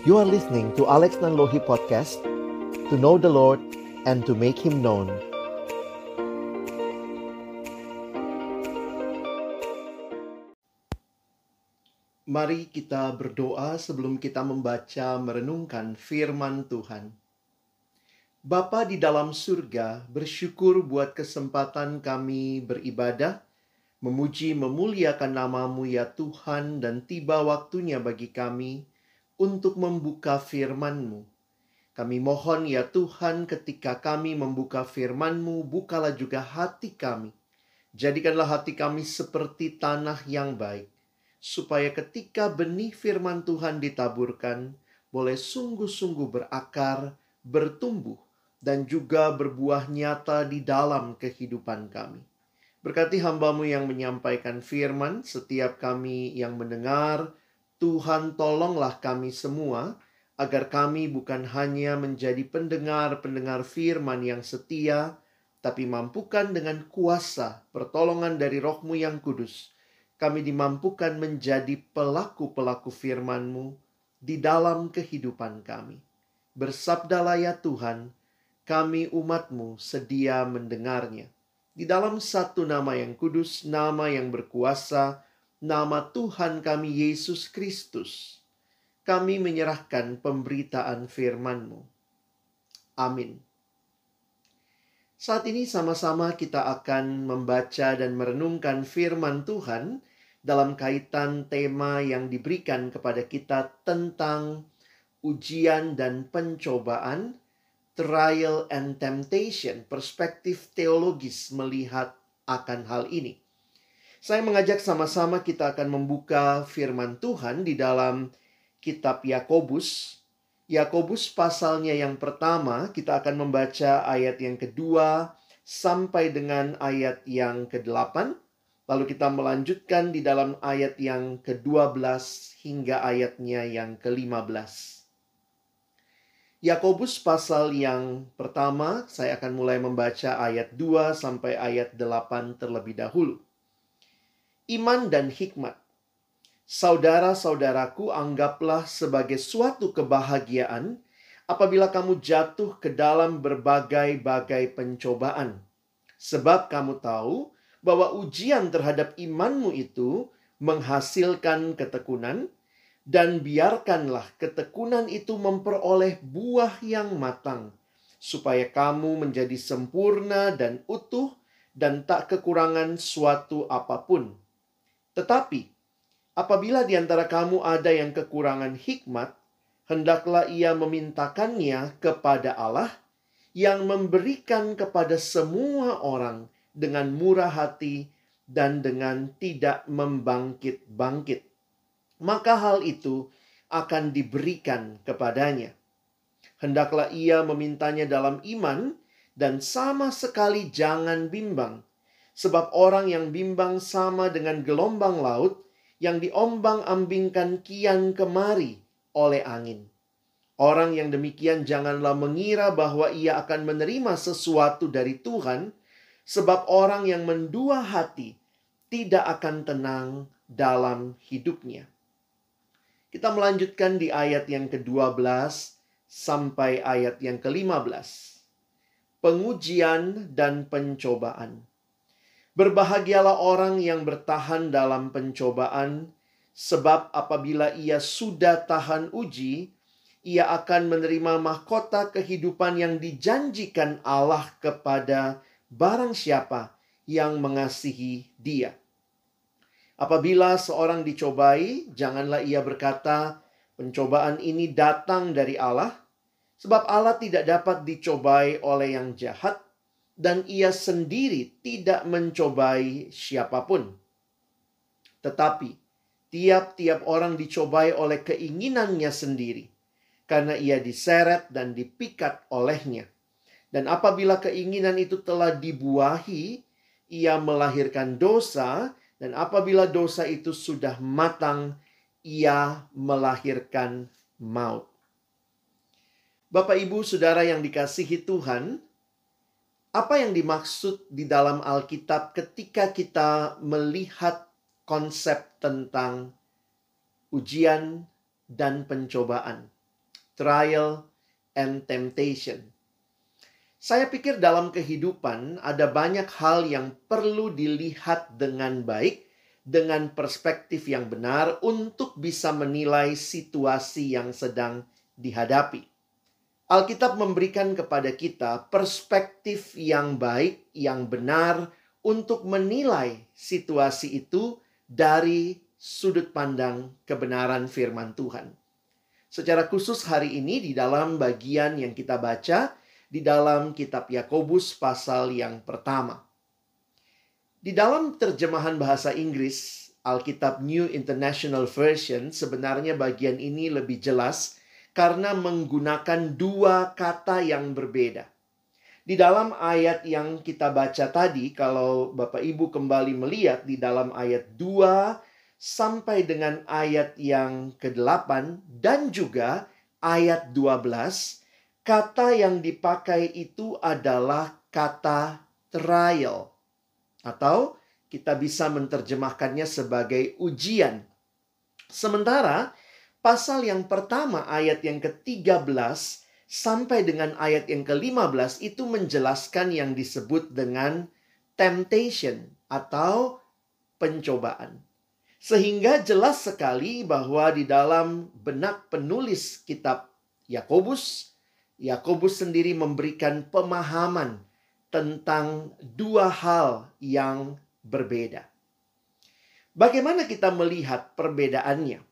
You are listening to Alex Nanlohi Podcast To know the Lord and to make Him known Mari kita berdoa sebelum kita membaca merenungkan firman Tuhan. Bapa di dalam surga, bersyukur buat kesempatan kami beribadah, memuji memuliakan namamu ya Tuhan dan tiba waktunya bagi kami untuk membuka firman-Mu. Kami mohon ya Tuhan ketika kami membuka firman-Mu, bukalah juga hati kami. Jadikanlah hati kami seperti tanah yang baik, supaya ketika benih firman Tuhan ditaburkan, boleh sungguh-sungguh berakar, bertumbuh, dan juga berbuah nyata di dalam kehidupan kami. Berkati hambamu yang menyampaikan firman, setiap kami yang mendengar, Tuhan tolonglah kami semua agar kami bukan hanya menjadi pendengar-pendengar firman yang setia, tapi mampukan dengan kuasa pertolongan dari rohmu yang kudus, kami dimampukan menjadi pelaku-pelaku firman-Mu di dalam kehidupan kami. Bersabdalah ya Tuhan, kami umat-Mu sedia mendengarnya. Di dalam satu nama yang kudus, nama yang berkuasa, nama Tuhan kami Yesus Kristus, kami menyerahkan pemberitaan firman-Mu. Amin. Saat ini sama-sama kita akan membaca dan merenungkan firman Tuhan dalam kaitan tema yang diberikan kepada kita tentang ujian dan pencobaan, trial and temptation, perspektif teologis melihat akan hal ini. Saya mengajak sama-sama kita akan membuka firman Tuhan di dalam kitab Yakobus. Yakobus pasalnya yang pertama, kita akan membaca ayat yang kedua sampai dengan ayat yang ke-8. Lalu kita melanjutkan di dalam ayat yang ke-12 hingga ayatnya yang ke-15. Yakobus pasal yang pertama, saya akan mulai membaca ayat 2 sampai ayat 8 terlebih dahulu iman dan hikmat. Saudara-saudaraku, anggaplah sebagai suatu kebahagiaan apabila kamu jatuh ke dalam berbagai-bagai pencobaan, sebab kamu tahu bahwa ujian terhadap imanmu itu menghasilkan ketekunan, dan biarkanlah ketekunan itu memperoleh buah yang matang, supaya kamu menjadi sempurna dan utuh, dan tak kekurangan suatu apa pun. Tetapi, apabila di antara kamu ada yang kekurangan hikmat, hendaklah ia memintakannya kepada Allah yang memberikan kepada semua orang dengan murah hati dan dengan tidak membangkit-bangkit. Maka hal itu akan diberikan kepadanya. Hendaklah ia memintanya dalam iman dan sama sekali jangan bimbang Sebab orang yang bimbang sama dengan gelombang laut yang diombang-ambingkan kian kemari oleh angin. Orang yang demikian janganlah mengira bahwa ia akan menerima sesuatu dari Tuhan, sebab orang yang mendua hati tidak akan tenang dalam hidupnya. Kita melanjutkan di ayat yang ke-12 sampai ayat yang ke-15. Pengujian dan pencobaan. Berbahagialah orang yang bertahan dalam pencobaan, sebab apabila ia sudah tahan uji, ia akan menerima mahkota kehidupan yang dijanjikan Allah kepada barang siapa yang mengasihi Dia. Apabila seorang dicobai, janganlah ia berkata, "Pencobaan ini datang dari Allah," sebab Allah tidak dapat dicobai oleh yang jahat dan ia sendiri tidak mencobai siapa pun. Tetapi tiap-tiap orang dicobai oleh keinginannya sendiri, karena ia diseret dan dipikat olehnya. Dan apabila keinginan itu telah dibuahi, ia melahirkan dosa, dan apabila dosa itu sudah matang, ia melahirkan maut. Bapak, ibu, saudara yang dikasihi Tuhan, apa yang dimaksud di dalam Alkitab ketika kita melihat konsep tentang ujian dan pencobaan. trial and temptation. Saya pikir dalam kehidupan ada banyak hal yang perlu dilihat dengan baik, dengan perspektif yang benar untuk bisa menilai situasi yang sedang dihadapi. Alkitab memberikan kepada kita perspektif yang baik, yang benar untuk menilai situasi itu dari sudut pandang kebenaran firman Tuhan. Secara khusus hari ini di dalam bagian yang kita baca, di dalam kitab Yakobus pasal yang pertama. Di dalam terjemahan bahasa Inggris, Alkitab New International Version, sebenarnya bagian ini lebih jelas karena menggunakan dua kata yang berbeda. Di dalam ayat yang kita baca tadi, kalau Bapak Ibu kembali melihat di dalam ayat 2 sampai dengan ayat yang ke-8 dan juga ayat 12, kata yang dipakai itu adalah kata trial atau kita bisa menerjemahkannya sebagai ujian. Sementara pasal yang pertama ayat yang ke-13 sampai dengan ayat yang ke-15 itu menjelaskan yang disebut dengan temptation atau pencobaan. Sehingga jelas sekali bahwa di dalam benak penulis kitab Yakobus Yakobus sendiri memberikan pemahaman tentang dua hal yang berbeda. Bagaimana kita melihat perbedaannya?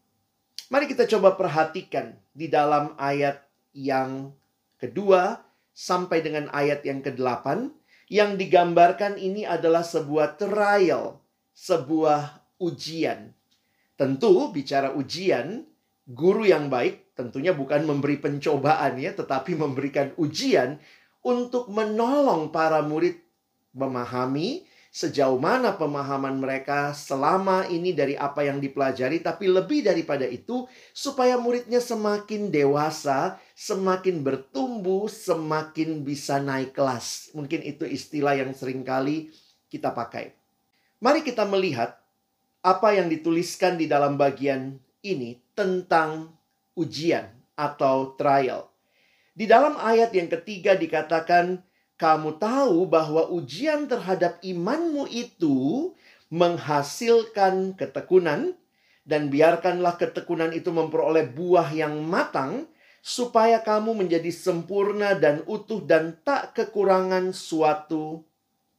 Mari kita coba perhatikan di dalam ayat yang kedua sampai dengan ayat yang ke-8 yang digambarkan ini adalah sebuah trial, sebuah ujian. Tentu bicara ujian, guru yang baik tentunya bukan memberi pencobaan ya, tetapi memberikan ujian untuk menolong para murid memahami sejauh mana pemahaman mereka selama ini dari apa yang dipelajari, tapi lebih daripada itu, supaya muridnya semakin dewasa, semakin bertumbuh, semakin bisa naik kelas. Mungkin itu istilah yang sering kali kita pakai. Mari kita melihat apa yang dituliskan di dalam bagian ini tentang ujian atau trial. Di dalam ayat yang ketiga dikatakan, "Kamu tahu bahwa ujian terhadap imanmu itu menghasilkan ketekunan, dan biarkanlah ketekunan itu memperoleh buah yang matang, supaya kamu menjadi sempurna dan utuh dan tak kekurangan suatu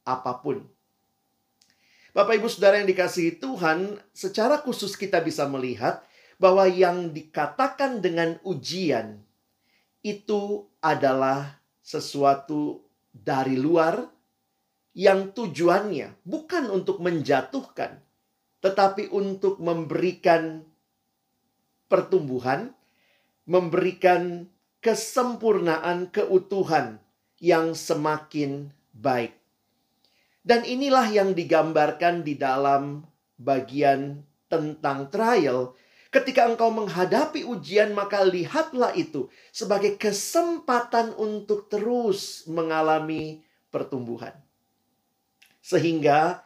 apa pun." Bapak, ibu, saudara yang dikasihi Tuhan, secara khusus kita bisa melihat bahwa yang dikatakan dengan ujian itu adalah sesuatu dari luar yang tujuannya bukan untuk menjatuhkan, tetapi untuk memberikan pertumbuhan, memberikan kesempurnaan, keutuhan yang semakin baik. Dan inilah yang digambarkan di dalam bagian tentang trial. Ketika engkau menghadapi ujian, maka lihatlah itu sebagai kesempatan untuk terus mengalami pertumbuhan. Sehingga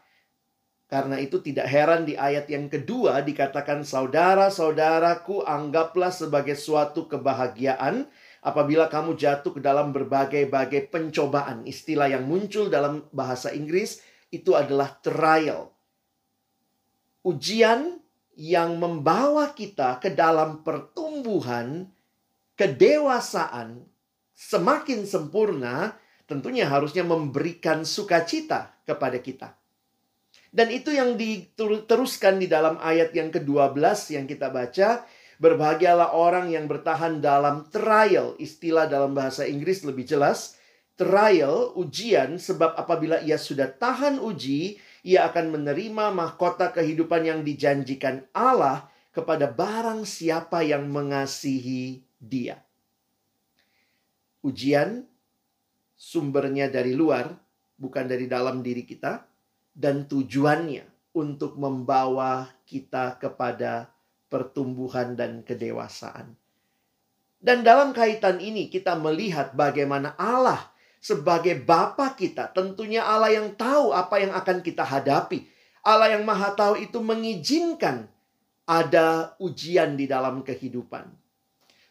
karena itu tidak heran di ayat yang kedua dikatakan saudara-saudaraku anggaplah sebagai suatu kebahagiaan apabila kamu jatuh ke dalam berbagai-bagai pencobaan. Istilah yang muncul dalam bahasa Inggris itu adalah trial. Ujian yang membawa kita ke dalam pertumbuhan, kedewasaan, semakin sempurna, tentunya harusnya memberikan sukacita kepada kita. Dan itu yang diteruskan di dalam ayat yang ke-12 yang kita baca, Berbahagialah orang yang bertahan dalam trial. Istilah dalam bahasa Inggris lebih jelas. Trial, ujian, sebab apabila ia sudah tahan uji, ia akan menerima mahkota kehidupan yang dijanjikan Allah kepada barang siapa yang mengasihi dia. Ujian sumbernya dari luar, bukan dari dalam diri kita, dan tujuannya untuk membawa kita kepada pertumbuhan dan kedewasaan. Dan dalam kaitan ini kita melihat bagaimana Allah sebagai Bapa kita, tentunya Allah yang tahu apa yang akan kita hadapi. Allah yang Maha Tahu itu mengizinkan ada ujian di dalam kehidupan.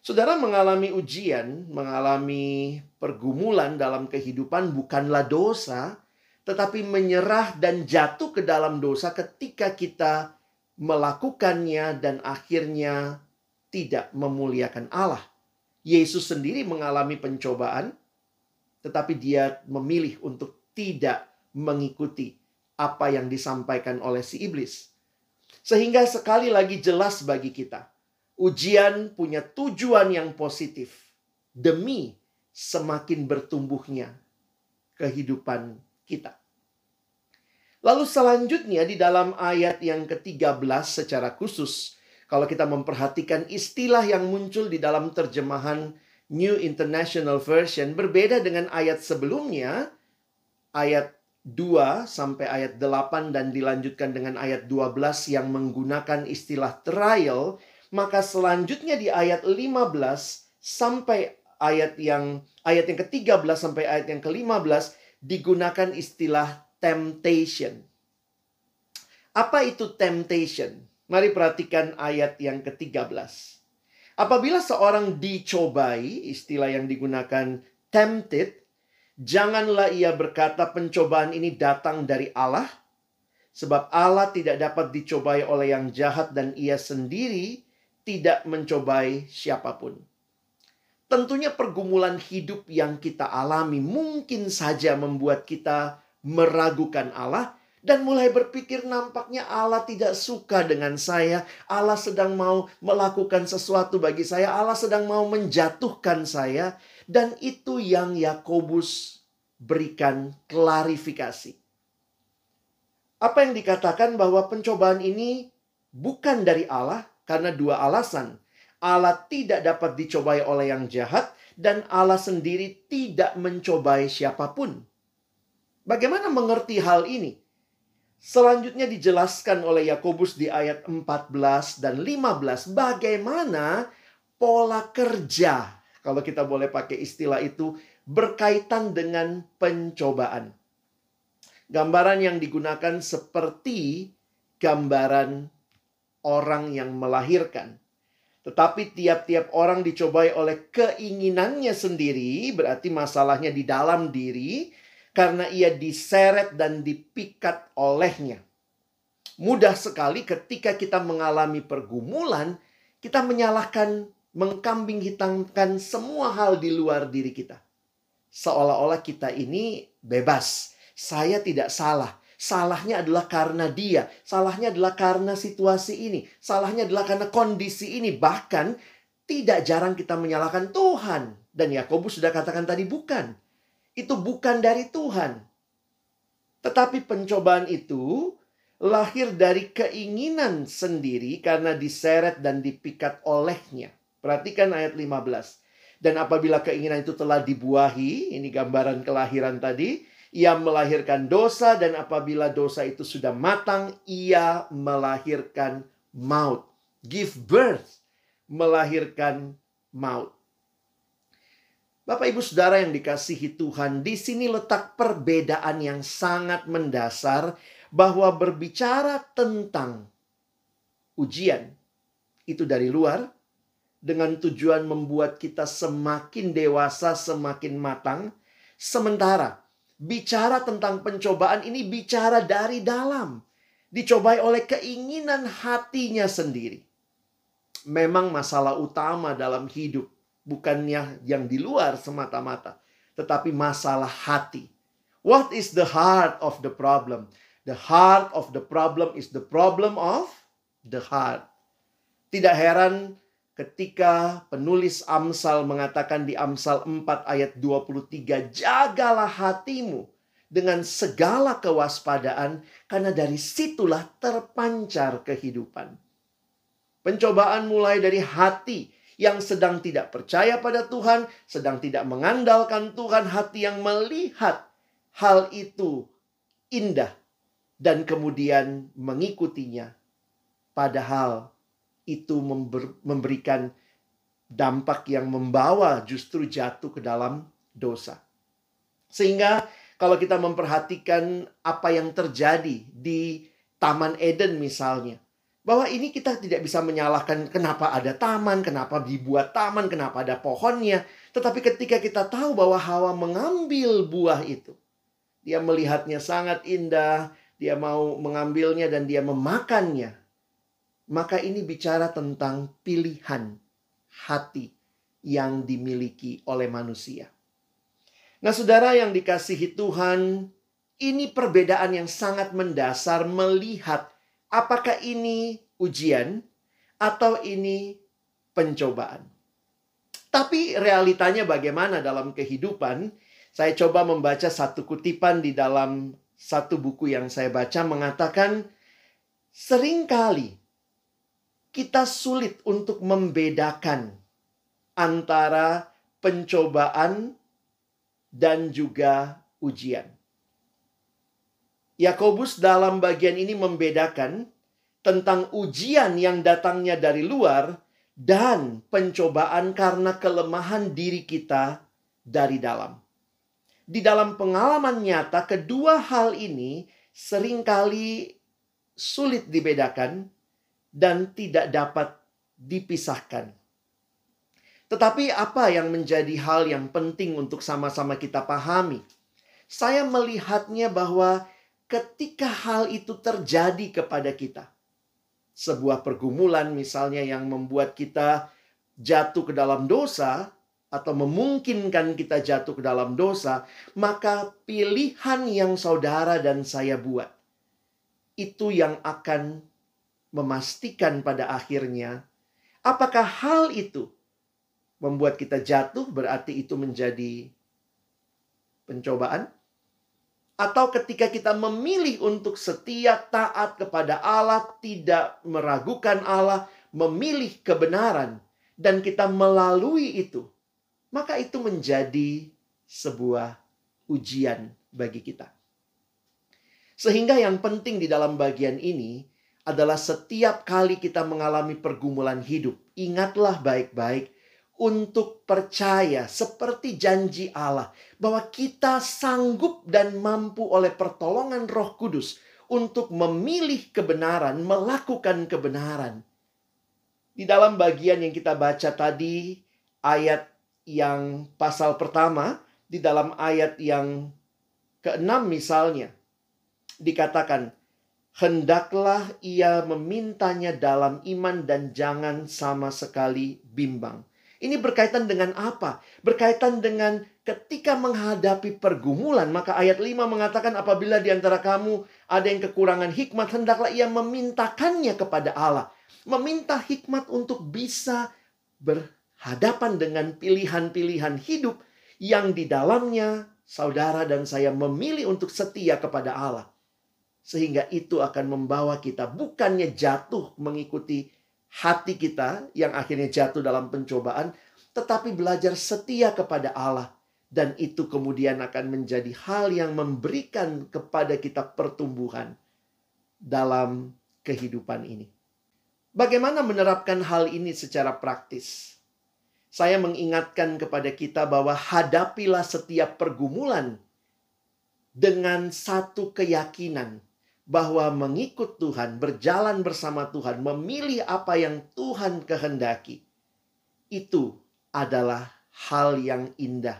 Saudara mengalami ujian, mengalami pergumulan dalam kehidupan bukanlah dosa, tetapi menyerah dan jatuh ke dalam dosa ketika kita melakukannya dan akhirnya tidak memuliakan Allah. Yesus sendiri mengalami pencobaan, tetapi dia memilih untuk tidak mengikuti apa yang disampaikan oleh si iblis. Sehingga sekali lagi jelas bagi kita, ujian punya tujuan yang positif demi semakin bertumbuhnya kehidupan kita. Lalu selanjutnya di dalam ayat yang ke-13 secara khusus, kalau kita memperhatikan istilah yang muncul di dalam terjemahan New International Version berbeda dengan ayat sebelumnya, ayat 2 sampai ayat 8 dan dilanjutkan dengan ayat 12 yang menggunakan istilah trial, maka selanjutnya di ayat 15 sampai ayat yang ayat yang ke-13 sampai ayat yang ke-15 digunakan istilah temptation. Apa itu temptation? Mari perhatikan ayat yang ke-13. Apabila seorang dicobai, istilah yang digunakan tempted, Janganlah ia berkata pencobaan ini datang dari Allah, sebab Allah tidak dapat dicobai oleh yang jahat dan ia sendiri tidak mencobai siapa pun. Tentunya pergumulan hidup yang kita alami mungkin saja membuat kita meragukan Allah dan mulai berpikir nampaknya Allah tidak suka dengan saya. Allah sedang mau melakukan sesuatu bagi saya. Allah sedang mau menjatuhkan saya. Dan itu yang Yakobus berikan klarifikasi. Apa yang dikatakan bahwa pencobaan ini bukan dari Allah karena dua alasan. Allah tidak dapat dicobai oleh yang jahat dan Allah sendiri tidak mencobai siapa pun. Bagaimana mengerti hal ini? Selanjutnya dijelaskan oleh Yakobus di ayat 14 dan 15 bagaimana pola kerja kalau kita boleh pakai istilah itu, berkaitan dengan pencobaan. Gambaran yang digunakan seperti gambaran orang yang melahirkan. Tetapi tiap-tiap orang dicobai oleh keinginannya sendiri, berarti masalahnya di dalam diri, karena ia diseret dan dipikat olehnya. Mudah sekali ketika kita mengalami pergumulan, kita menyalahkan mengkambing hitamkan semua hal di luar diri kita. Seolah-olah kita ini bebas. Saya tidak salah. Salahnya adalah karena dia. Salahnya adalah karena situasi ini. Salahnya adalah karena kondisi ini. Bahkan tidak jarang kita menyalahkan Tuhan. Dan Yakobus sudah katakan tadi bukan. Itu bukan dari Tuhan. Tetapi pencobaan itu lahir dari keinginan sendiri karena diseret dan dipikat olehnya. Perhatikan ayat 15. Dan apabila keinginan itu telah dibuahi, ini gambaran kelahiran tadi, ia melahirkan dosa dan apabila dosa itu sudah matang, ia melahirkan maut. Give birth, melahirkan maut. Bapak Ibu Saudara yang dikasihi Tuhan, di sini letak perbedaan yang sangat mendasar bahwa berbicara tentang ujian itu dari luar, dengan tujuan membuat kita semakin dewasa, semakin matang. Sementara bicara tentang pencobaan ini bicara dari dalam, dicobai oleh keinginan hatinya sendiri. Memang masalah utama dalam hidup bukannya yang di luar semata-mata, tetapi masalah hati. What is the heart of the problem? The heart of the problem is the problem of the heart. Tidak heran ketika penulis Amsal mengatakan di Amsal 4 ayat 23, "Jagalah hatimu dengan segala kewaspadaan karena dari situlah terpancar kehidupan." Pencobaan mulai dari hati yang sedang tidak percaya pada Tuhan, sedang tidak mengandalkan Tuhan, hati yang melihat hal itu indah dan kemudian mengikutinya. Padahal itu memberikan dampak yang membawa justru jatuh ke dalam dosa. Sehingga kalau kita memperhatikan apa yang terjadi di Taman Eden misalnya, Bahwa ini kita tidak bisa menyalahkan kenapa ada taman, kenapa dibuat taman, kenapa ada pohonnya. Tetapi ketika kita tahu bahwa Hawa mengambil buah itu, dia melihatnya sangat indah, dia mau mengambilnya dan dia memakannya. Maka ini bicara tentang pilihan hati yang dimiliki oleh manusia. Nah, saudara yang dikasihi Tuhan, ini perbedaan yang sangat mendasar melihat apakah ini ujian atau ini pencobaan. Tapi realitanya bagaimana dalam kehidupan? Saya coba membaca satu kutipan di dalam satu buku yang saya baca mengatakan sering kali kita sulit untuk membedakan antara pencobaan dan juga ujian. Yakobus dalam bagian ini membedakan tentang ujian yang datangnya dari luar dan pencobaan karena kelemahan diri kita dari dalam. Di dalam pengalaman nyata, kedua hal ini sering kali sulit dibedakan dan tidak dapat dipisahkan. Tetapi apa yang menjadi hal yang penting untuk sama-sama kita pahami? Saya melihatnya bahwa ketika hal itu terjadi kepada kita, sebuah pergumulan misalnya yang membuat kita jatuh ke dalam dosa atau memungkinkan kita jatuh ke dalam dosa, maka pilihan yang saudara dan saya buat itu yang akan memastikan pada akhirnya apakah hal itu membuat kita jatuh, berarti itu menjadi pencobaan. Atau ketika kita memilih untuk setia taat kepada Allah, tidak meragukan Allah, memilih kebenaran, dan kita melalui itu, maka itu menjadi sebuah ujian bagi kita. Sehingga yang penting di dalam bagian ini adalah setiap kali kita mengalami pergumulan hidup, ingatlah baik-baik untuk percaya seperti janji Allah bahwa kita sanggup dan mampu oleh pertolongan Roh Kudus untuk memilih kebenaran, melakukan kebenaran. Di dalam bagian yang kita baca tadi, ayat yang pasal pertama, di dalam ayat yang keenam misalnya, dikatakan, Hendaklah ia memintanya dalam iman dan jangan sama sekali bimbang. Ini berkaitan dengan apa? Berkaitan dengan ketika menghadapi pergumulan. Maka ayat 5 mengatakan apabila di antara kamu ada yang kekurangan hikmat, hendaklah ia memintakannya kepada Allah. Meminta hikmat untuk bisa berhadapan dengan pilihan-pilihan hidup yang di dalamnya saudara dan saya memilih untuk setia kepada Allah. Sehingga itu akan membawa kita bukannya jatuh mengikuti hati kita yang akhirnya jatuh dalam pencobaan, tetapi belajar setia kepada Allah. Dan itu kemudian akan menjadi hal yang memberikan kepada kita pertumbuhan dalam kehidupan ini. Bagaimana menerapkan hal ini secara praktis? Saya mengingatkan kepada kita bahwa hadapilah setiap pergumulan dengan satu keyakinan bahwa mengikut Tuhan, berjalan bersama Tuhan, memilih apa yang Tuhan kehendaki, itu adalah hal yang indah,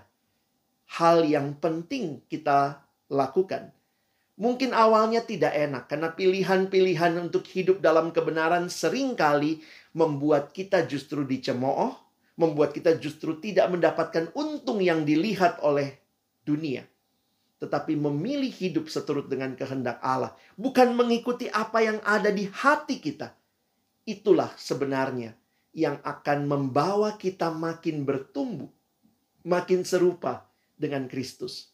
hal yang penting kita lakukan. Mungkin awalnya tidak enak karena pilihan-pilihan untuk hidup dalam kebenaran sering kali membuat kita justru dicemooh, membuat kita justru tidak mendapatkan untung yang dilihat oleh dunia tetapi memilih hidup seturut dengan kehendak Allah, bukan mengikuti apa yang ada di hati kita. Itulah sebenarnya yang akan membawa kita makin bertumbuh, makin serupa dengan Kristus.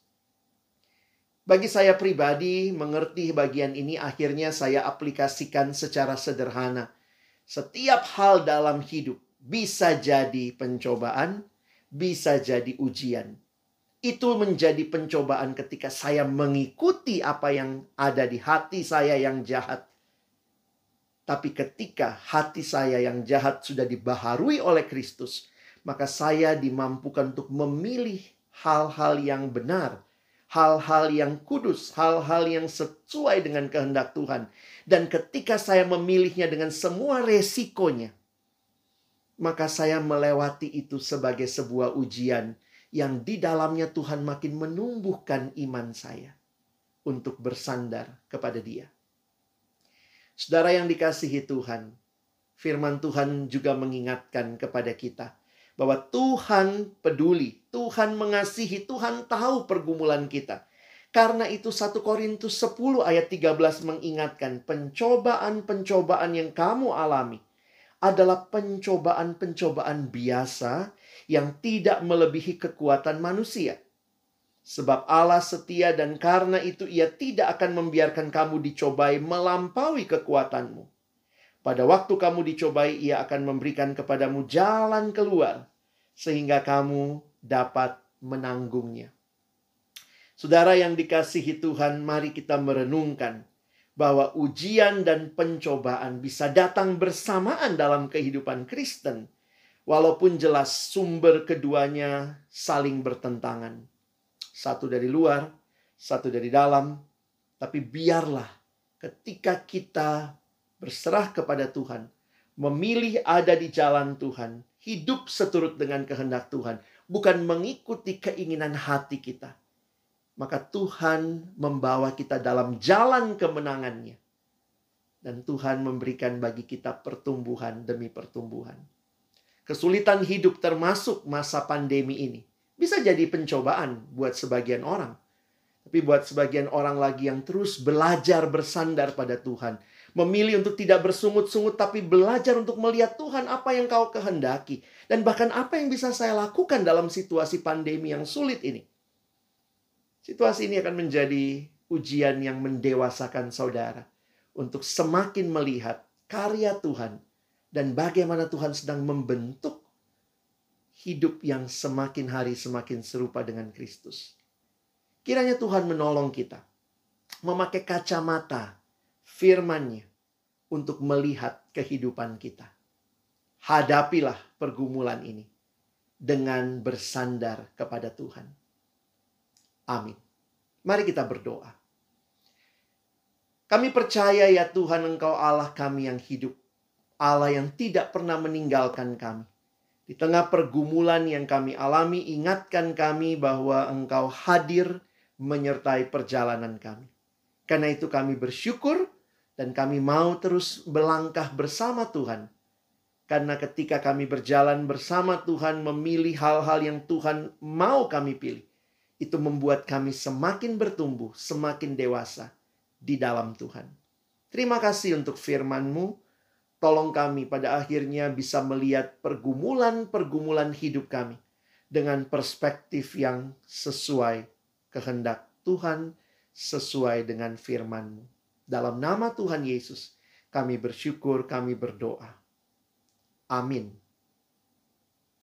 Bagi saya pribadi, mengerti bagian ini akhirnya saya aplikasikan secara sederhana. Setiap hal dalam hidup bisa jadi pencobaan, bisa jadi ujian itu menjadi pencobaan ketika saya mengikuti apa yang ada di hati saya yang jahat. Tapi ketika hati saya yang jahat sudah dibaharui oleh Kristus, maka saya dimampukan untuk memilih hal-hal yang benar, hal-hal yang kudus, hal-hal yang sesuai dengan kehendak Tuhan. Dan ketika saya memilihnya dengan semua resikonya, maka saya melewati itu sebagai sebuah ujian yang di dalamnya Tuhan makin menumbuhkan iman saya untuk bersandar kepada Dia. Saudara yang dikasihi Tuhan, firman Tuhan juga mengingatkan kepada kita bahwa Tuhan peduli, Tuhan mengasihi, Tuhan tahu pergumulan kita. Karena itu 1 Korintus 10 ayat 13 mengingatkan pencobaan-pencobaan yang kamu alami adalah pencobaan-pencobaan biasa yang tidak melebihi kekuatan manusia. Sebab Allah setia dan karena itu ia tidak akan membiarkan kamu dicobai melampaui kekuatanmu pada waktu kamu dicobai, ia akan memberikan kepadamu jalan keluar, sehingga kamu dapat menanggungnya. Saudara yang dikasihi Tuhan, mari kita merenungkan bahwa ujian dan pencobaan bisa datang bersamaan dalam kehidupan Kristen, walaupun jelas sumber keduanya saling bertentangan. Satu dari luar, satu dari dalam, tapi biarlah ketika kita berserah kepada Tuhan, memilih ada di jalan Tuhan, hidup seturut dengan kehendak Tuhan, bukan mengikuti keinginan hati kita. Maka Tuhan membawa kita dalam jalan kemenangannya. Dan Tuhan memberikan bagi kita pertumbuhan demi pertumbuhan. Kesulitan hidup termasuk masa pandemi ini. Bisa jadi pencobaan buat sebagian orang. Tapi buat sebagian orang lagi yang terus belajar bersandar pada Tuhan Memilih untuk tidak bersungut-sungut tapi belajar untuk melihat Tuhan apa yang kau kehendaki. Dan bahkan apa yang bisa saya lakukan dalam situasi pandemi yang sulit ini. Situasi ini akan menjadi ujian yang mendewasakan saudara. Untuk semakin melihat karya Tuhan. Dan bagaimana Tuhan sedang membentuk hidup yang semakin hari semakin serupa dengan Kristus. Kiranya Tuhan menolong kita memakai kacamata firman-Nya untuk melihat kehidupan kita. Hadapilah pergumulan ini dengan bersandar kepada Tuhan. Amin. Mari kita berdoa. Kami percaya ya Tuhan Engkau Allah kami yang hidup. Allah yang tidak pernah meninggalkan kami. Di tengah pergumulan yang kami alami, ingatkan kami bahwa Engkau hadir menyertai perjalanan kami. Karena itu kami bersyukur dan kami mau terus melangkah bersama Tuhan. Karena ketika kami berjalan bersama Tuhan, memilih hal-hal yang Tuhan mau kami pilih, itu membuat kami semakin bertumbuh, semakin dewasa di dalam Tuhan. Terima kasih untuk firman-Mu. Tolong kami pada akhirnya bisa melihat pergumulan-pergumulan hidup kami dengan perspektif yang sesuai kehendak Tuhan, sesuai dengan firman-Mu. Dalam nama Tuhan Yesus, kami bersyukur, kami berdoa. Amin.